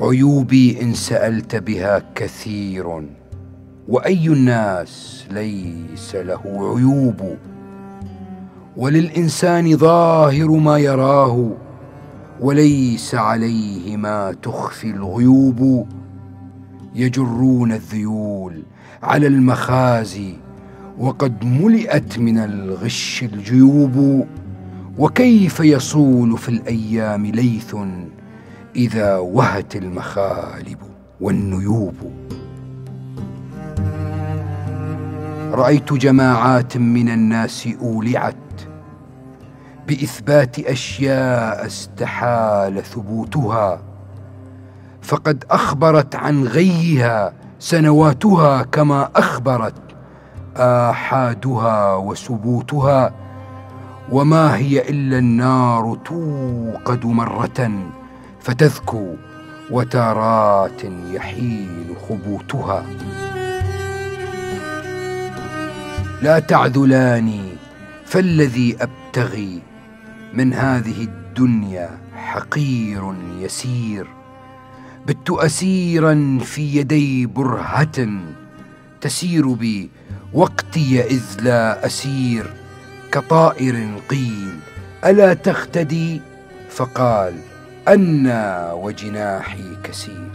عيوبي إن سألت بها كثير وأي الناس ليس له عيوب. وللإنسان ظاهر ما يراه وليس عليه ما تخفي الغيوب. يجرون الذيول على المخازي وقد ملئت من الغش الجيوب. وكيف يصول في الأيام ليث؟ إذا وهت المخالب والنيوب. رأيت جماعات من الناس أولعت. بإثبات أشياء استحال ثبوتها. فقد أخبرت عن غيها سنواتها كما أخبرت آحادها وسبوتها وما هي إلا النار توقد مرة. فتذكو وتارات يحين خبوتها. لا تعذلاني فالذي أبتغي من هذه الدنيا حقير يسير. بت اسيرا في يدي برهة تسير بي وقتي إذ لا أسير كطائر قيل ألا تختدي؟ فقال أنا وجناحي كسير.